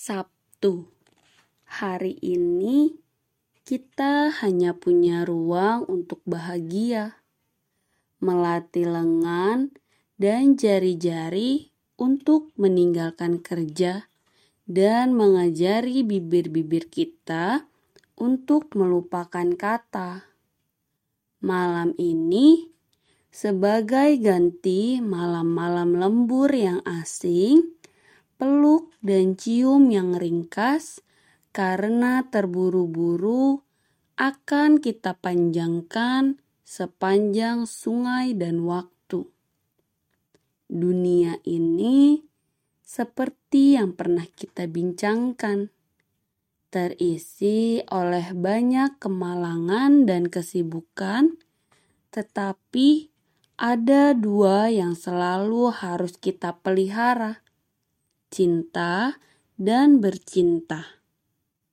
Sabtu. Hari ini kita hanya punya ruang untuk bahagia, melatih lengan dan jari-jari untuk meninggalkan kerja dan mengajari bibir-bibir kita untuk melupakan kata. Malam ini sebagai ganti malam-malam lembur yang asing, peluk dan cium yang ringkas karena terburu-buru akan kita panjangkan sepanjang sungai dan waktu. Dunia ini seperti yang pernah kita bincangkan, terisi oleh banyak kemalangan dan kesibukan, tetapi ada dua yang selalu harus kita pelihara cinta, dan bercinta.